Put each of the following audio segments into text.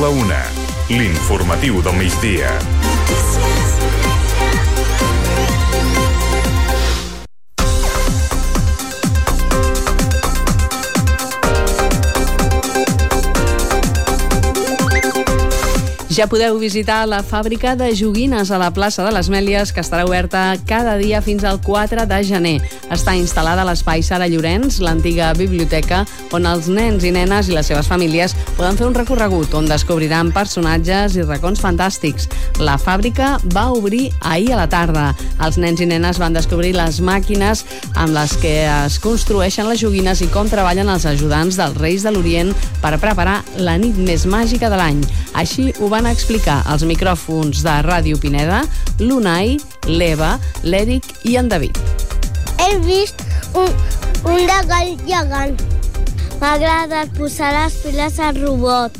La una. L'informatiu del migdia. Ja podeu visitar la fàbrica de joguines a la plaça de les Mèlies, que estarà oberta cada dia fins al 4 de gener. Està instal·lada a l'espai Sara Llorenç, l'antiga biblioteca, on els nens i nenes i les seves famílies poden fer un recorregut on descobriran personatges i racons fantàstics. La fàbrica va obrir ahir a la tarda. Els nens i nenes van descobrir les màquines amb les que es construeixen les joguines i com treballen els ajudants dels Reis de l'Orient per preparar la nit més màgica de l'any. Així ho van explicar als micròfons de Ràdio Pineda l'Unai, l'Eva, l'Eric i en David. He vist un, un regal gegant. M'ha agradat posar les piles al robot.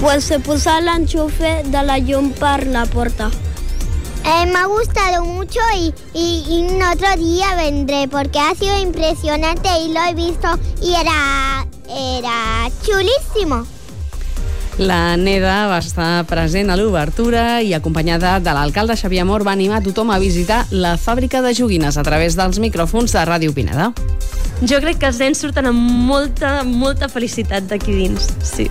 Pues se puso el enchufe de la llum per la puerta. Eh, me ha gustado mucho y, y, y otro día vendré porque ha sido impresionante y lo he visto y era, era chulísimo. La Neda va estar present a l'obertura i acompanyada de l'alcalde Xavier Amor va animar tothom a visitar la fàbrica de joguines a través dels micròfons de Ràdio Pineda. Jo crec que els nens surten amb molta, molta felicitat d'aquí dins, sí.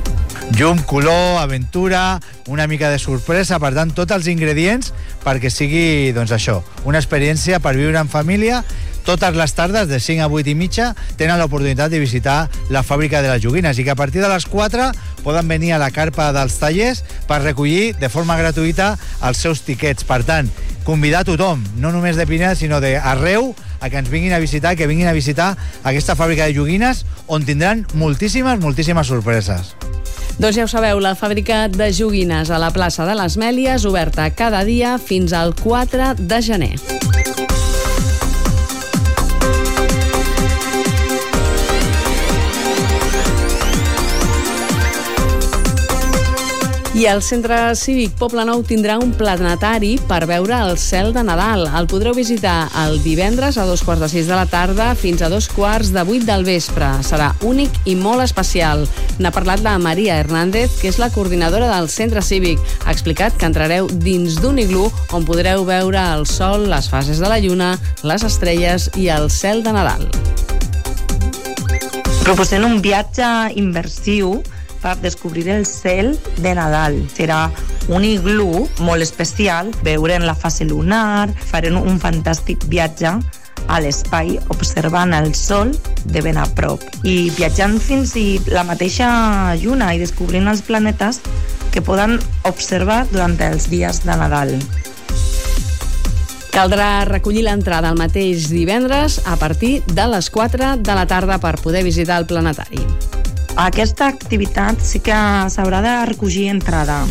Llum, color, aventura, una mica de sorpresa, per tant, tots els ingredients perquè sigui, doncs això, una experiència per viure en família totes les tardes, de 5 a 8 i mitja, tenen l'oportunitat de visitar la fàbrica de les joguines i que a partir de les 4 poden venir a la carpa dels tallers per recollir de forma gratuïta els seus tiquets. Per tant, convidar tothom, no només de Pineda, sinó d'arreu, a que ens vinguin a visitar, que vinguin a visitar aquesta fàbrica de joguines on tindran moltíssimes, moltíssimes sorpreses. Doncs ja ho sabeu, la fàbrica de joguines a la plaça de les Mèlies, oberta cada dia fins al 4 de gener. I el Centre Cívic Poble Nou tindrà un planetari per veure el cel de Nadal. El podreu visitar el divendres a dos quarts de sis de la tarda fins a dos quarts de vuit del vespre. Serà únic i molt especial. N'ha parlat la Maria Hernández, que és la coordinadora del Centre Cívic. Ha explicat que entrareu dins d'un iglú on podreu veure el sol, les fases de la lluna, les estrelles i el cel de Nadal. Proposem un viatge immersiu per descobrir el cel de Nadal. Serà un iglú molt especial, veurem la fase lunar, farem un fantàstic viatge a l'espai observant el sol de ben a prop i viatjant fins i la mateixa lluna i descobrint els planetes que poden observar durant els dies de Nadal. Caldrà recollir l'entrada el mateix divendres a partir de les 4 de la tarda per poder visitar el planetari. Aquesta activitat sí que s'haurà de recollir entrada.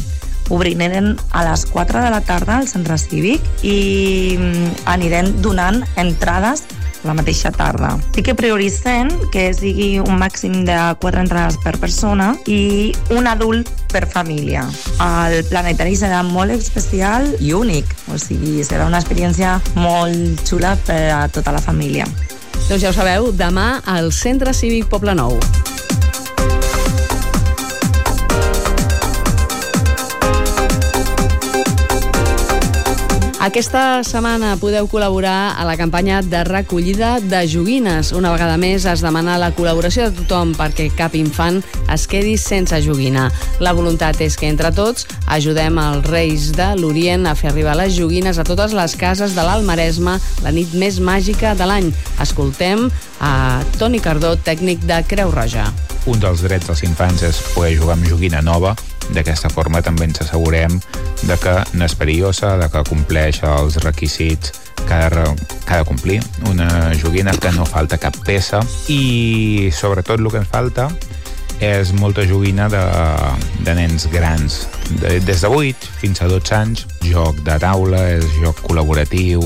Obrirem a les 4 de la tarda al centre cívic i anirem donant entrades la mateixa tarda. Sí que prioritzem que sigui un màxim de 4 entrades per persona i un adult per família. El planetari serà molt especial i únic, o sigui, serà una experiència molt xula per a tota la família. Doncs ja ho sabeu, demà al Centre Cívic Poble Nou. Aquesta setmana podeu col·laborar a la campanya de recollida de joguines. Una vegada més es demana la col·laboració de tothom perquè cap infant es quedi sense joguina. La voluntat és que entre tots ajudem els Reis de l'Orient a fer arribar les joguines a totes les cases de l'Alt Maresme la nit més màgica de l'any. Escoltem a Toni Cardó, tècnic de Creu Roja. Un dels drets dels infants és poder jugar amb joguina nova D'aquesta forma també ens assegurem de que perillosa, de que compleix els requisits que ha, de, que ha de complir, una joguina que no falta cap peça. I sobretot el que ens falta és molta joguina de, de nens grans, de, des de 8 fins a 12 anys, joc de taula, és joc col·laboratiu,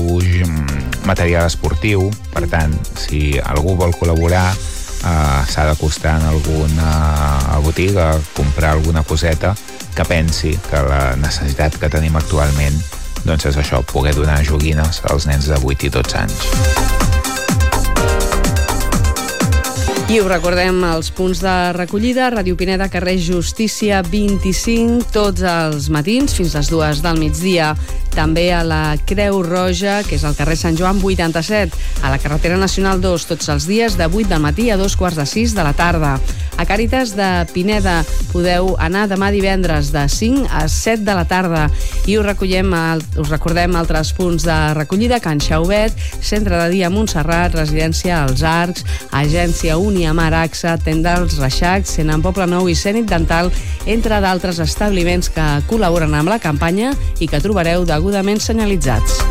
material esportiu, per tant, si algú vol col·laborar, eh, s'ha d'acostar en alguna botiga comprar alguna coseta que pensi que la necessitat que tenim actualment doncs és això, poder donar joguines als nens de 8 i 12 anys. I us recordem els punts de recollida. Ràdio Pineda, carrer Justícia 25, tots els matins fins les dues del migdia. També a la Creu Roja, que és al carrer Sant Joan 87, a la carretera Nacional 2, tots els dies de 8 del matí a dos quarts de 6 de la tarda. A Càritas de Pineda podeu anar demà divendres de 5 a 7 de la tarda i us, recollem, us recordem altres punts de recollida, Can Xauvet, Centre de Dia Montserrat, Residència als Arcs, Agència Unia Mar AXA, Tendals, Reixacs, Senan Poble Nou i Cènic Dental, entre d'altres establiments que col·laboren amb la campanya i que trobareu degudament senyalitzats.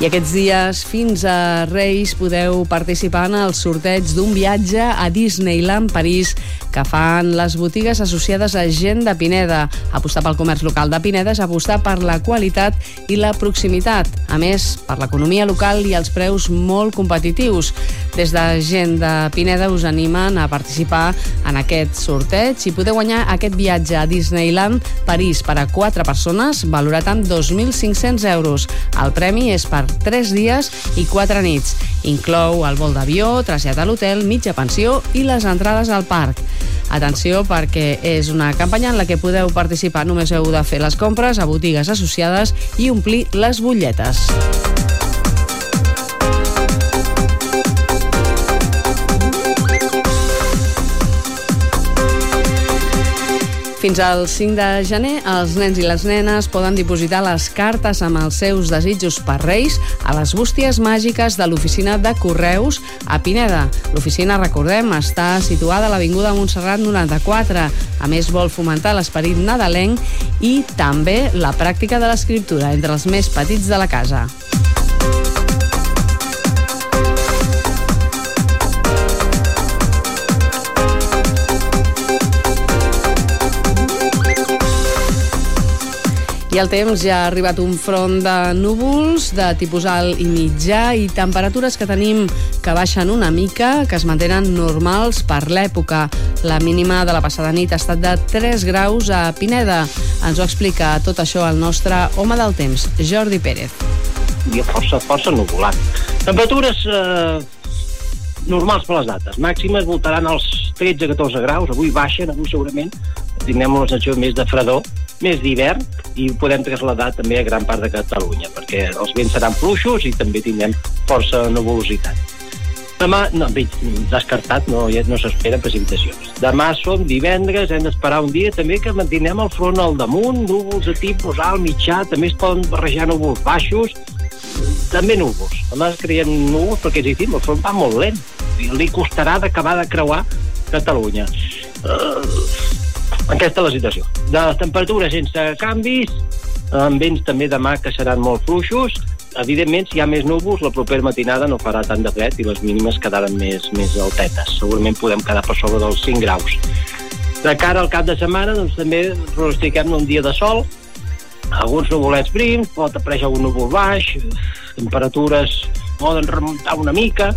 I aquests dies fins a Reis podeu participar en el sorteig d'un viatge a Disneyland París que fan les botigues associades a gent de Pineda. Apostar pel comerç local de Pineda és apostar per la qualitat i la proximitat. A més, per l'economia local i els preus molt competitius. Des de gent de Pineda us animen a participar en aquest sorteig i podeu guanyar aquest viatge a Disneyland París per a quatre persones valorat en 2.500 euros. El premi és per 3 dies i 4 nits. Inclou el vol d'avió, trasllat a l'hotel, mitja pensió i les entrades al parc. Atenció perquè és una campanya en la que podeu participar. Només heu de fer les compres a botigues associades i omplir les butlletes. Fins al 5 de gener, els nens i les nenes poden dipositar les cartes amb els seus desitjos per Reis a les bústies màgiques de l'oficina de Correus a Pineda. L'oficina, recordem, està situada a l'Avinguda Montserrat 94. A més, vol fomentar l'esperit nadalenc i també la pràctica de l'escriptura entre els més petits de la casa. I el temps ja ha arribat un front de núvols de tipus alt i mitjà i temperatures que tenim que baixen una mica, que es mantenen normals per l'època. La mínima de la passada nit ha estat de 3 graus a Pineda. Ens ho explica tot això el nostre home del temps, Jordi Pérez. Dia força, força nuvolat. Temperatures eh, normals per les dates. Màximes voltaran als 13-14 graus. Avui baixen, avui segurament tindrem una sensació més de fredor, més d'hivern, i podem traslladar també a gran part de Catalunya, perquè els vents seran fluixos i també tindrem força nuvolositat. Demà, no, descartat, no, ja no s'espera precipitacions. Demà som divendres, hem d'esperar un dia també que mantinem el front al damunt, núvols de tipus alt, mitjà, també es poden barrejar núvols baixos, també núvols. Demà creiem núvols perquè, és dir, el front va molt lent, i li costarà d'acabar de creuar Catalunya. Uh, aquesta és la situació. De les temperatures sense canvis, amb vents també demà que seran molt fluixos, evidentment, si hi ha més núvols, la propera matinada no farà tant de fred i les mínimes quedaran més, més altetes. Segurament podem quedar per sobre dels 5 graus. De cara al cap de setmana, doncs, també pronostiquem un dia de sol, alguns nuvolets prims, pot aparèixer algun núvol baix, temperatures poden remuntar una mica,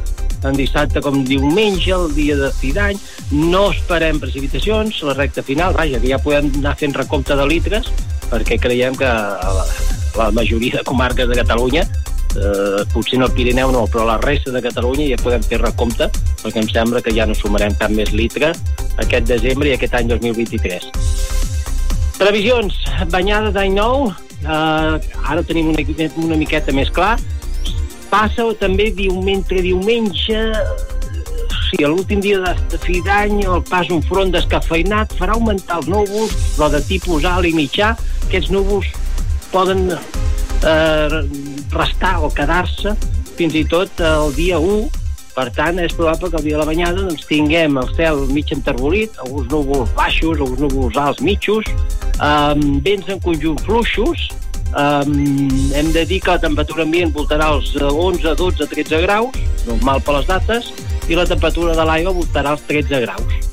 tant dissabte com diumenge, el dia de fi d'any. No esperem precipitacions, la recta final, vaja, que ja podem anar fent recompte de litres, perquè creiem que la, la majoria de comarques de Catalunya eh, potser no el Pirineu no, però la resta de Catalunya ja podem fer recompte, perquè em sembla que ja no sumarem cap més litre aquest desembre i aquest any 2023. Previsions, banyada d'any nou, eh, ara tenim una, una miqueta més clar, passa també diumenge, diumenge sí, l'últim dia de fi d'any el pas un front descafeinat farà augmentar els núvols, però de tipus alt i mitjà. Aquests núvols poden eh, restar o quedar-se fins i tot el dia 1 per tant, és probable que el dia de la banyada doncs, tinguem el cel mig enterbolit, alguns núvols baixos, alguns núvols alts mitjos, eh, vents en conjunt fluixos, Um, hem de dir que la temperatura ambient voltarà als 11, 12, 13 graus, normal per les dates, i la temperatura de l'aigua voltarà als 13 graus.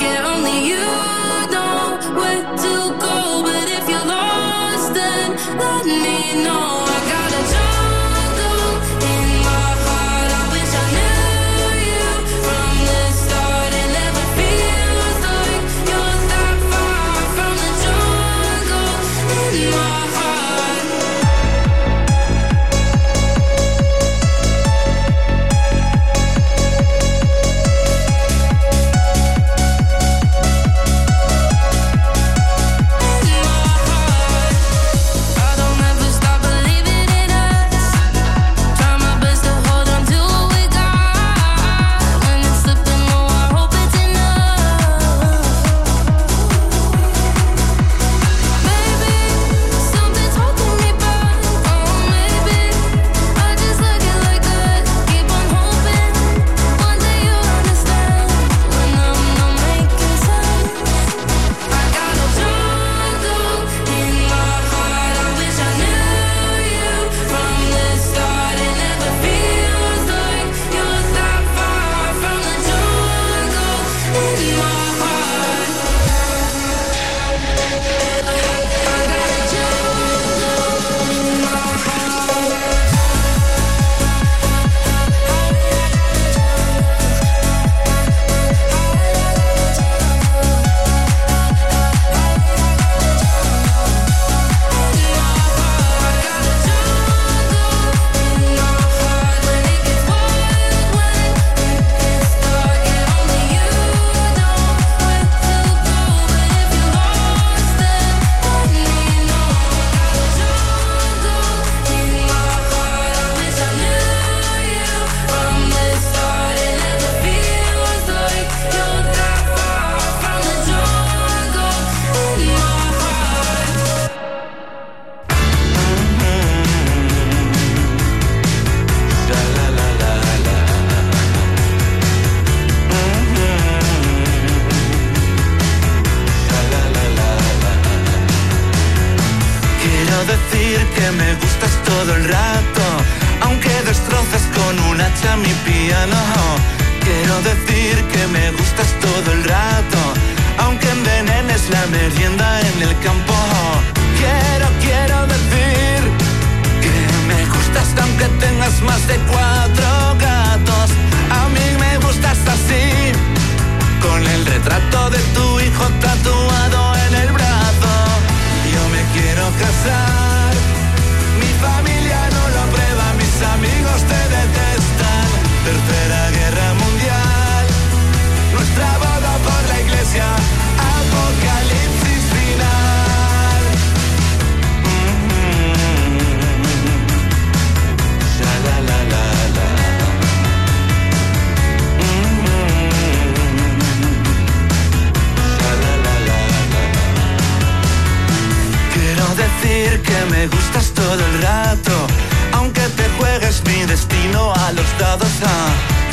más de pueblo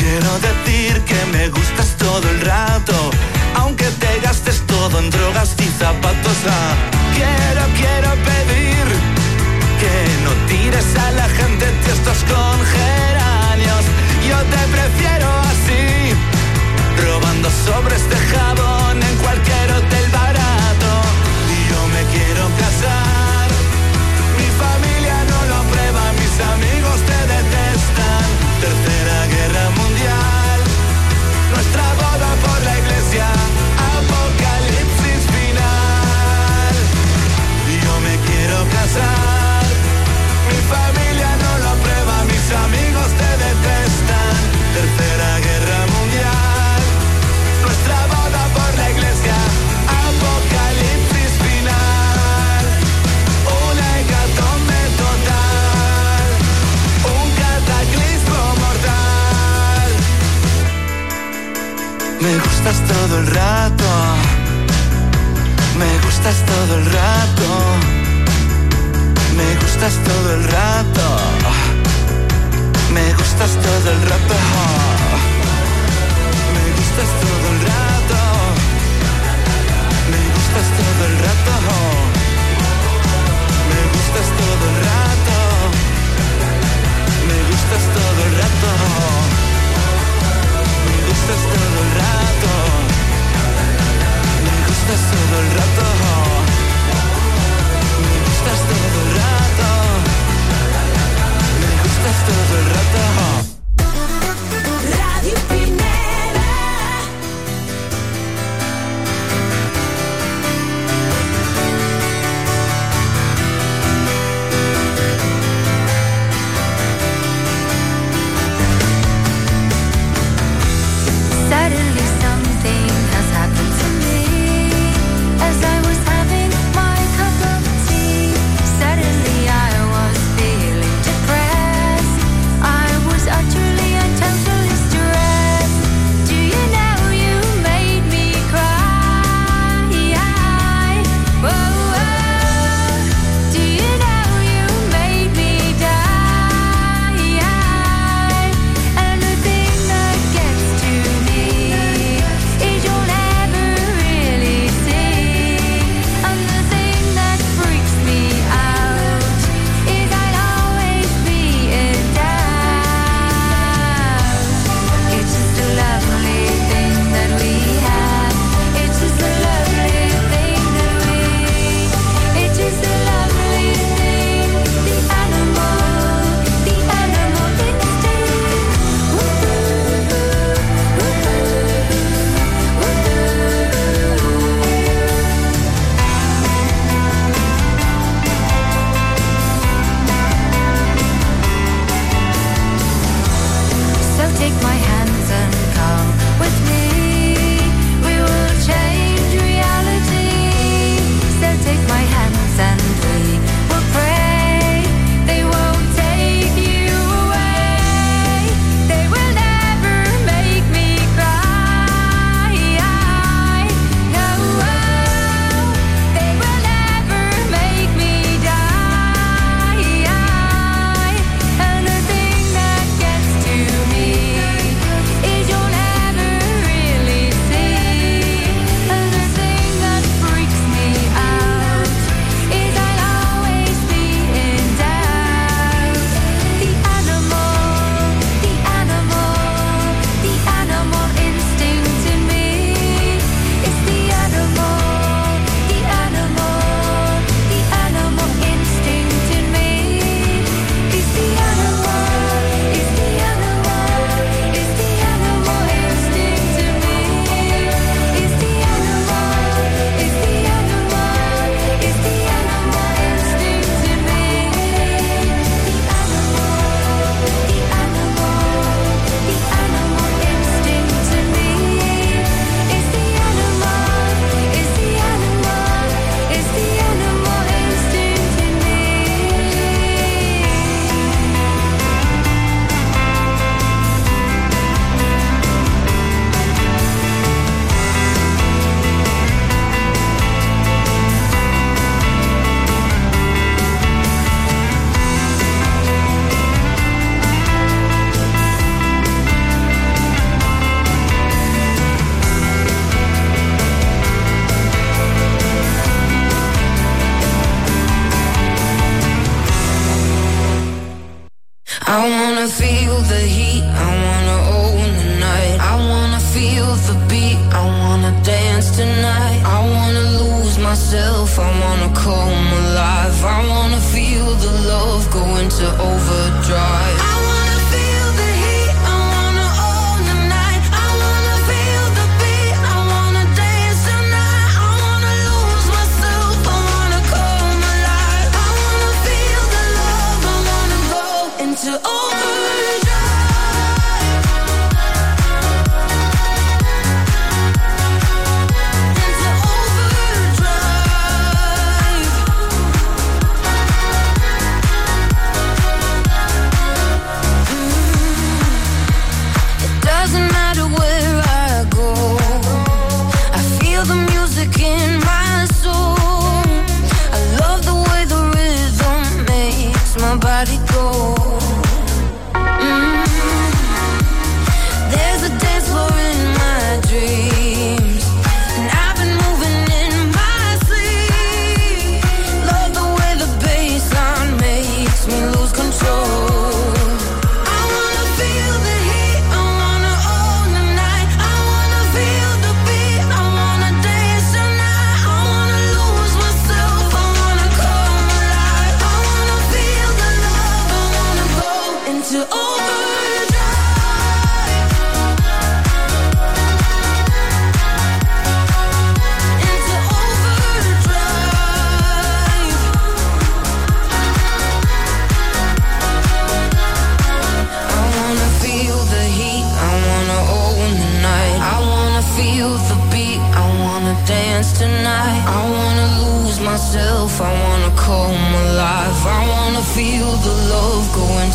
Quiero decir que me gustas todo el rato, aunque te gastes todo en drogas y zapatos. Ah. Quiero, quiero pedir que no tires a la gente tiestos con geranios. Yo te prefiero así, robando sobres de jabón en cualquier hotel barato. Y Yo me quiero casar, mi familia. todo el rato. Me gustas todo el rato. Me gustas todo el rato. Me gustas todo el rato. Me gustas todo el rato. Me gustas todo el rato. Me gustas todo el rato. Me gustas todo el rato. Me gustas todo el rato.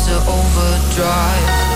Into overdrive.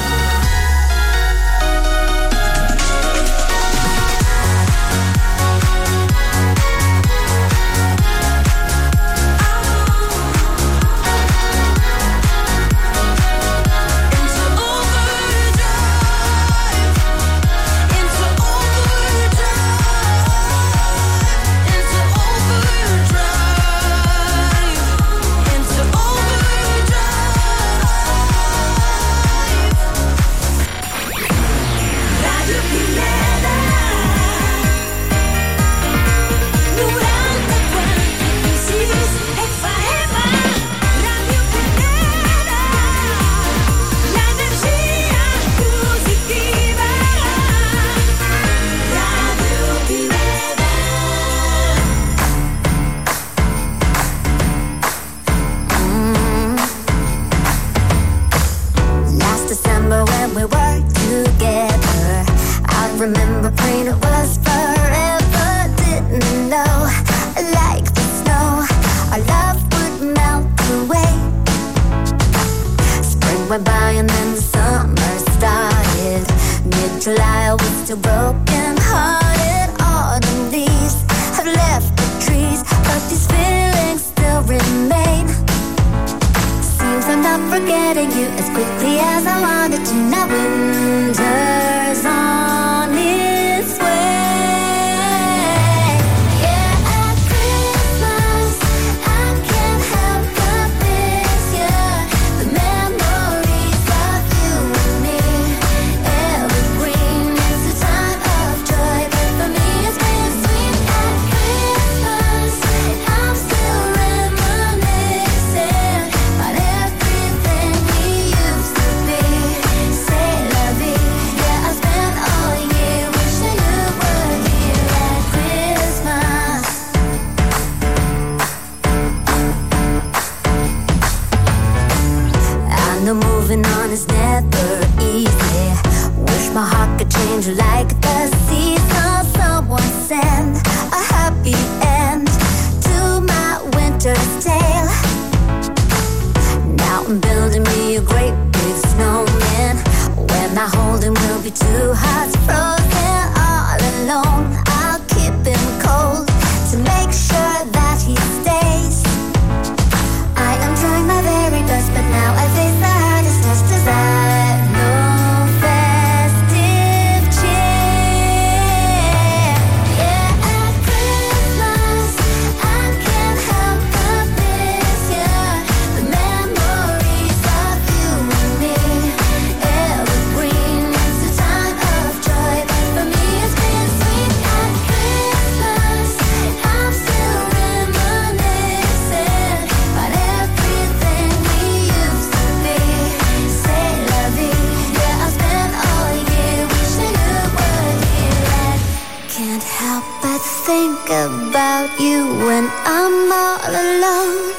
All alone.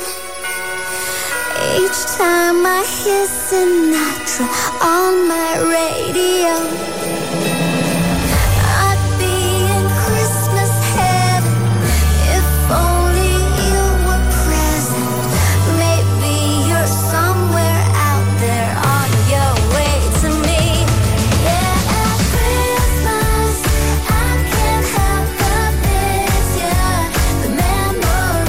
Each time I hear Sinatra on my radio.